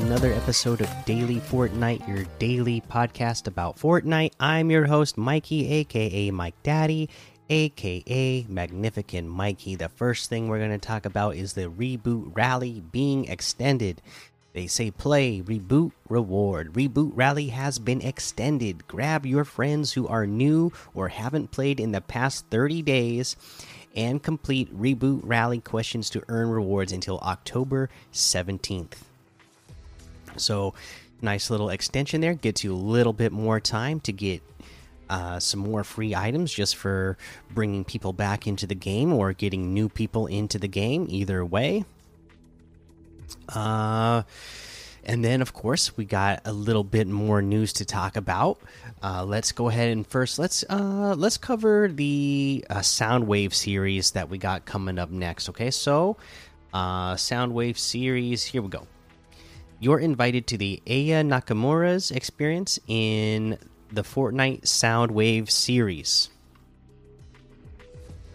another episode of Daily Fortnite, your daily podcast about Fortnite. I'm your host, Mikey, aka Mike Daddy, aka Magnificent Mikey. The first thing we're going to talk about is the reboot rally being extended. They say play, reboot, reward. Reboot Rally has been extended. Grab your friends who are new or haven't played in the past 30 days and complete Reboot Rally questions to earn rewards until October 17th. So, nice little extension there. Gets you a little bit more time to get uh, some more free items just for bringing people back into the game or getting new people into the game. Either way. Uh, and then, of course, we got a little bit more news to talk about. Uh, let's go ahead and first let's uh, let's cover the uh, Soundwave series that we got coming up next. Okay, so uh, Soundwave series. Here we go. You're invited to the Aya Nakamura's experience in the Fortnite Soundwave series.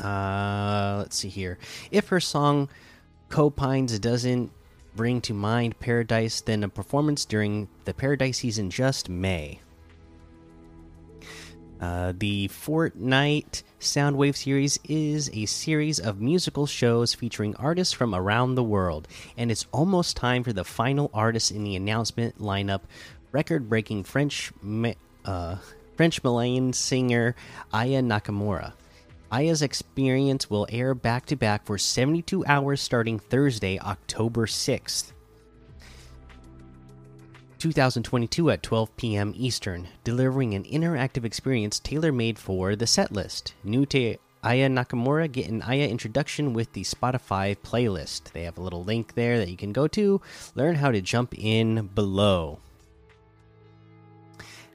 Uh, let's see here. If her song Copines doesn't bring to mind Paradise, then a performance during the Paradise season just may. Uh, the Fortnite Soundwave series is a series of musical shows featuring artists from around the world, and it's almost time for the final artist in the announcement lineup record-breaking French uh, French Malayan singer Aya Nakamura. Aya's experience will air back to back for 72 hours starting Thursday, October 6th. 2022 at 12 p.m. Eastern, delivering an interactive experience tailor made for the setlist. New to Aya Nakamura get an Aya introduction with the Spotify playlist. They have a little link there that you can go to, learn how to jump in below.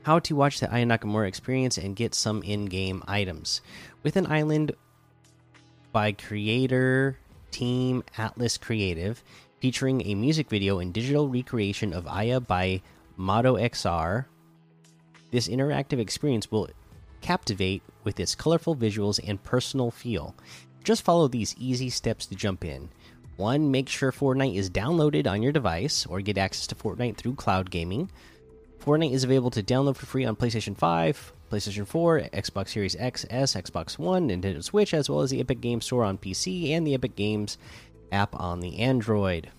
How to watch the Aya Nakamura experience and get some in game items. With an island by creator team Atlas Creative, featuring a music video and digital recreation of Aya by Modo XR. This interactive experience will captivate with its colorful visuals and personal feel. Just follow these easy steps to jump in. 1. Make sure Fortnite is downloaded on your device or get access to Fortnite through cloud gaming. Fortnite is available to download for free on PlayStation 5, PlayStation 4, Xbox Series X, S, Xbox One, Nintendo Switch, as well as the Epic Games Store on PC and the Epic Games app on the Android.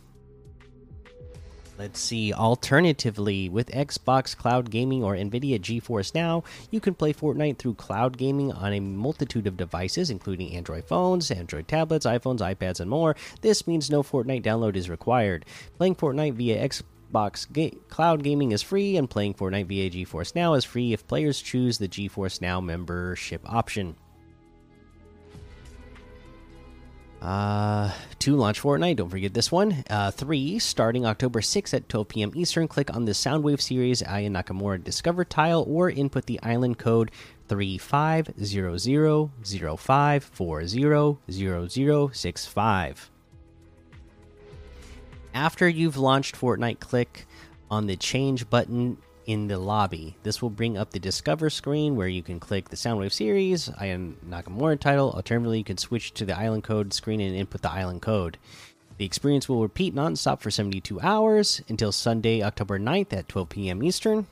Let's see. Alternatively, with Xbox Cloud Gaming or NVIDIA GeForce Now, you can play Fortnite through cloud gaming on a multitude of devices, including Android phones, Android tablets, iPhones, iPads, and more. This means no Fortnite download is required. Playing Fortnite via Xbox Ga Cloud Gaming is free, and playing Fortnite via GeForce Now is free if players choose the GeForce Now membership option. Uh, two launch Fortnite. Don't forget this one. Uh, three starting October 6th at 12 p.m. Eastern. Click on the Soundwave series Aya Nakamura Discover tile or input the island code three five zero zero zero five four zero zero zero six five. After you've launched Fortnite, click on the change button in the lobby. This will bring up the Discover screen where you can click the Soundwave series, Aya Nakamura title. Alternatively, you can switch to the island code screen and input the island code. The experience will repeat nonstop for 72 hours until Sunday, October 9th at 12 p.m. Eastern.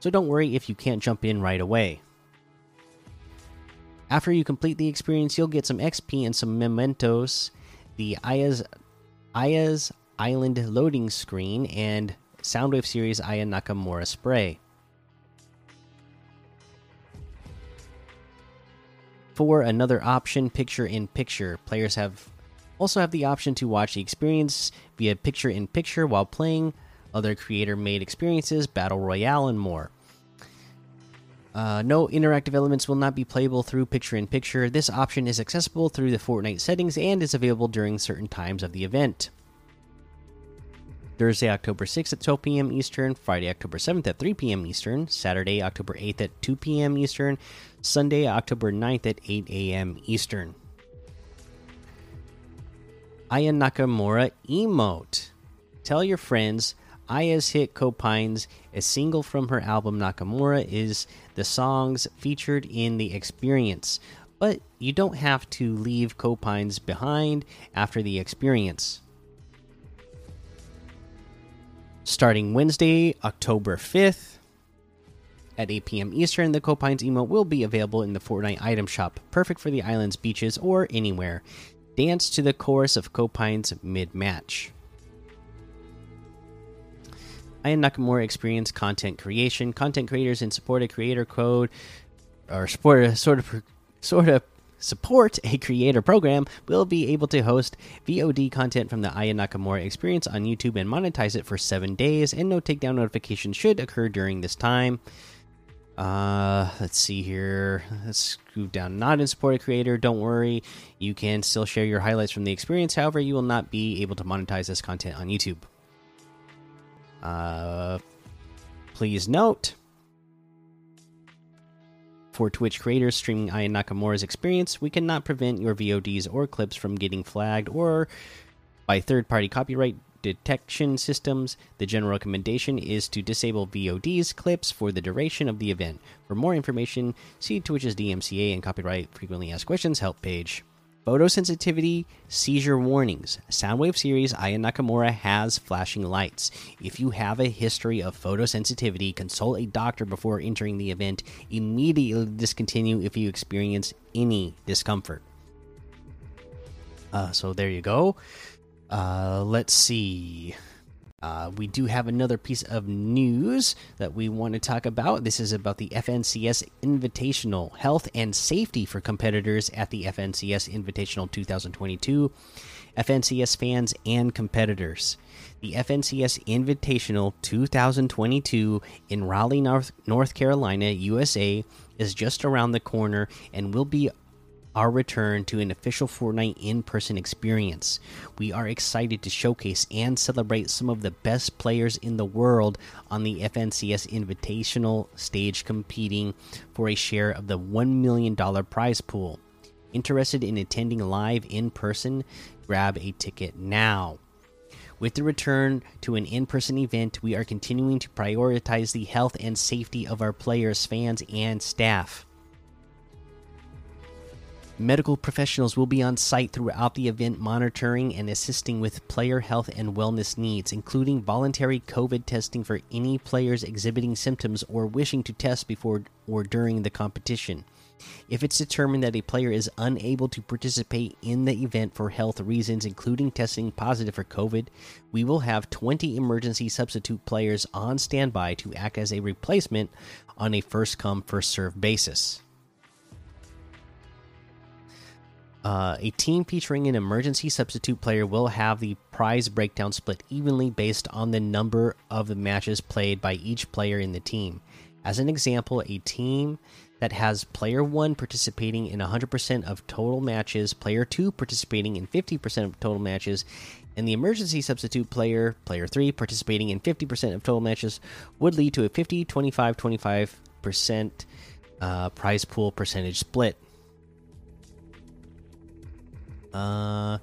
So don't worry if you can't jump in right away. After you complete the experience, you'll get some XP and some mementos, the Aya's Aya's Island loading screen, and Soundwave series Aya Nakamura spray. For another option, picture in picture, players have also have the option to watch the experience via picture in picture while playing other creator made experiences, battle royale, and more. Uh, no interactive elements will not be playable through picture in picture. This option is accessible through the Fortnite settings and is available during certain times of the event. Thursday, October 6th at 12 p.m. Eastern, Friday, October 7th at 3 p.m. Eastern, Saturday, October 8th at 2 p.m. Eastern, Sunday, October 9th at 8 a.m. Eastern. Aya Nakamura emote. Tell your friends Aya's hit Copines, a single from her album Nakamura, is the songs featured in the experience. But you don't have to leave Copines behind after the experience. Starting Wednesday, October 5th at 8 p.m. Eastern, the Copines emote will be available in the Fortnite item shop, perfect for the island's beaches or anywhere. Dance to the chorus of Copines mid match. I Aya Nakamura experience content creation. Content creators in support a creator code or support sort of sort of support a creator program will be able to host VOD content from the Aya Nakamura experience on YouTube and monetize it for seven days, and no takedown notification should occur during this time. Uh, let's see here. Let's scoot down. Not in support a creator. Don't worry. You can still share your highlights from the experience. However, you will not be able to monetize this content on YouTube. Uh, please note for Twitch creators streaming Aya Nakamura's experience, we cannot prevent your VODs or clips from getting flagged or by third party copyright detection systems. The general recommendation is to disable VODs clips for the duration of the event. For more information, see Twitch's DMCA and copyright frequently asked questions help page. Photosensitivity seizure warnings. Soundwave series Aya Nakamura has flashing lights. If you have a history of photosensitivity, consult a doctor before entering the event. Immediately discontinue if you experience any discomfort. Uh, so there you go. Uh, let's see. Uh, we do have another piece of news that we want to talk about. This is about the FNCS Invitational Health and Safety for competitors at the FNCS Invitational 2022. FNCS fans and competitors. The FNCS Invitational 2022 in Raleigh, North, North Carolina, USA, is just around the corner and will be our return to an official Fortnite in person experience. We are excited to showcase and celebrate some of the best players in the world on the FNCS Invitational stage, competing for a share of the $1 million prize pool. Interested in attending live in person? Grab a ticket now. With the return to an in person event, we are continuing to prioritize the health and safety of our players, fans, and staff. Medical professionals will be on site throughout the event, monitoring and assisting with player health and wellness needs, including voluntary COVID testing for any players exhibiting symptoms or wishing to test before or during the competition. If it's determined that a player is unable to participate in the event for health reasons, including testing positive for COVID, we will have 20 emergency substitute players on standby to act as a replacement on a first come, first serve basis. Uh, a team featuring an emergency substitute player will have the prize breakdown split evenly based on the number of the matches played by each player in the team. As an example, a team that has player 1 participating in 100% of total matches, player 2 participating in 50% of total matches, and the emergency substitute player, player 3, participating in 50% of total matches would lead to a 50 25 25% uh, prize pool percentage split. Uh,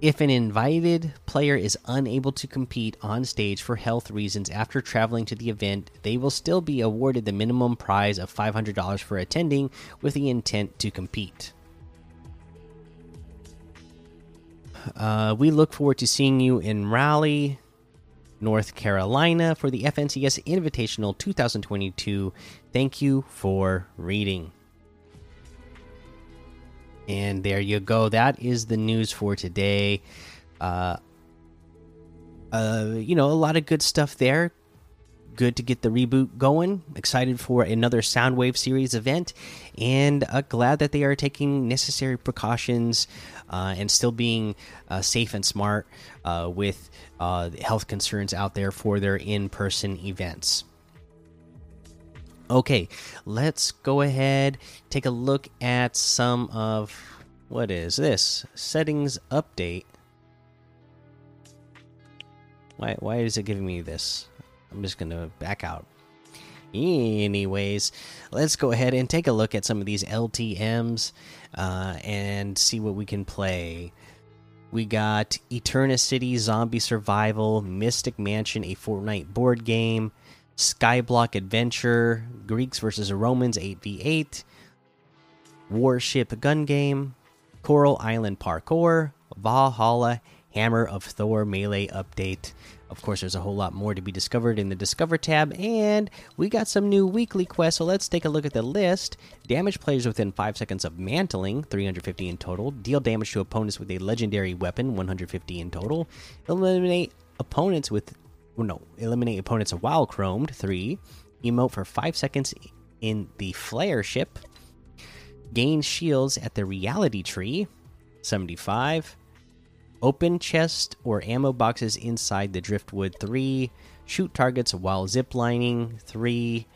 if an invited player is unable to compete on stage for health reasons after traveling to the event, they will still be awarded the minimum prize of $500 for attending with the intent to compete. Uh, we look forward to seeing you in Raleigh, North Carolina for the FNCS Invitational 2022. Thank you for reading. And there you go. That is the news for today. Uh, uh, you know, a lot of good stuff there. Good to get the reboot going. Excited for another Soundwave series event, and uh, glad that they are taking necessary precautions uh, and still being uh, safe and smart uh, with uh, health concerns out there for their in-person events. Okay, let's go ahead take a look at some of what is this settings update. Why why is it giving me this? I'm just gonna back out. Anyways, let's go ahead and take a look at some of these LTM's uh, and see what we can play. We got Eterna City Zombie Survival, Mystic Mansion, a Fortnite board game. Skyblock Adventure, Greeks versus Romans 8v8, Warship Gun Game, Coral Island Parkour, Valhalla Hammer of Thor melee update. Of course, there's a whole lot more to be discovered in the Discover tab, and we got some new weekly quests. So let's take a look at the list. Damage players within 5 seconds of mantling, 350 in total. Deal damage to opponents with a legendary weapon, 150 in total. Eliminate opponents with. No, eliminate opponents while chromed, 3. Emote for 5 seconds in the Flare ship. Gain shields at the Reality Tree, 75 Open chest or ammo boxes inside the driftwood 3. Shoot targets while ziplining 3.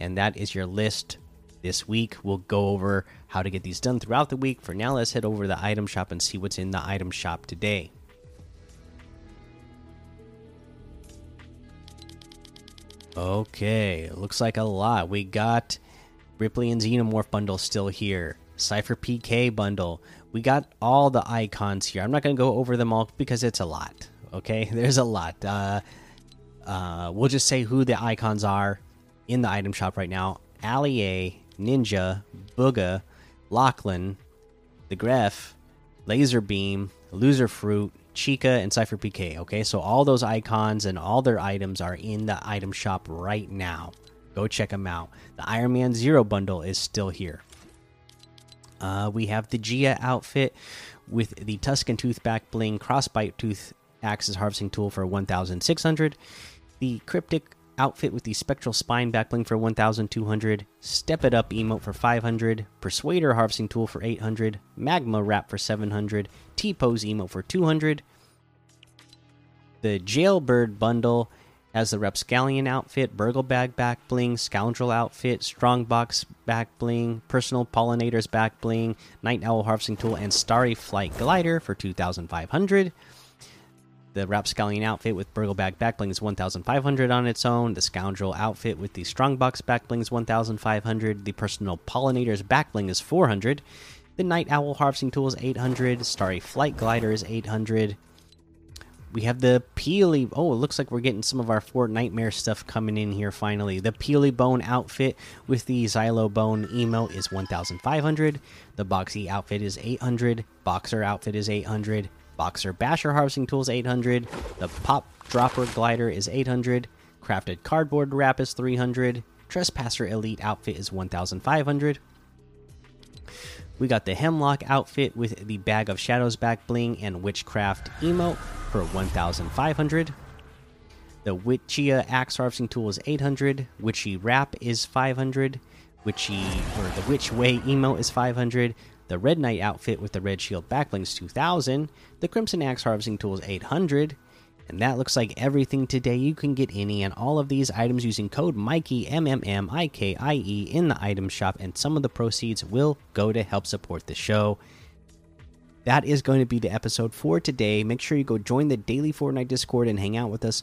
And that is your list this week. We'll go over how to get these done throughout the week. For now, let's head over to the item shop and see what's in the item shop today. Okay, looks like a lot. We got Ripley and Xenomorph bundle still here. Cypher PK bundle we got all the icons here. I'm not going to go over them all because it's a lot. Okay, there's a lot. Uh, uh, we'll just say who the icons are in the item shop right now: Allie, Ninja, Bugha, Lachlan, the Gref, Lazarbeam, Loser Fruit, Chica, and Cypher PK. Okay, so all those icons and all their items are in the item shop right now. Go check them out. The Iron Man Zero bundle is still here. Uh, we have the Gia outfit with the Tuscan Tooth back bling, Crossbite Tooth Axes harvesting tool for 1,600. The Cryptic outfit with the Spectral Spine Backbling for 1,200. Step It Up emote for 500. Persuader harvesting tool for 800. Magma wrap for 700. T Pose emote for 200. The Jailbird bundle has the Rapscallion outfit, Burgle Bag back bling, Scoundrel outfit, Strongbox back bling, Personal Pollinators back bling, Night Owl harvesting tool, and Starry Flight glider for 2,500. The Rapscallion outfit with Burgle Bag back is 1,500 on its own. The Scoundrel outfit with the Strongbox back bling is 1,500. The Personal Pollinators back bling is 400. The Night Owl harvesting tool is 800. Starry Flight glider is 800 we have the Peely. Oh, it looks like we're getting some of our Fort Nightmare stuff coming in here finally. The Peely Bone outfit with the Xylobone emote is 1,500. The Boxy outfit is 800. Boxer outfit is 800. Boxer Basher harvesting tools 800. The Pop Dropper glider is 800. Crafted cardboard wrap is 300. Trespasser Elite outfit is 1,500. We got the Hemlock outfit with the Bag of Shadows back bling and Witchcraft emote for 1,500. The Witchia Axe Harvesting Tool is 800. Witchy Wrap is 500. Witchy, or the Witch Way emote is 500. The Red Knight outfit with the Red Shield backblings 2000. The Crimson Axe Harvesting Tools 800. And that looks like everything today. You can get any and all of these items using code Mikey M M M I K I E in the item shop, and some of the proceeds will go to help support the show. That is going to be the episode for today. Make sure you go join the daily Fortnite Discord and hang out with us.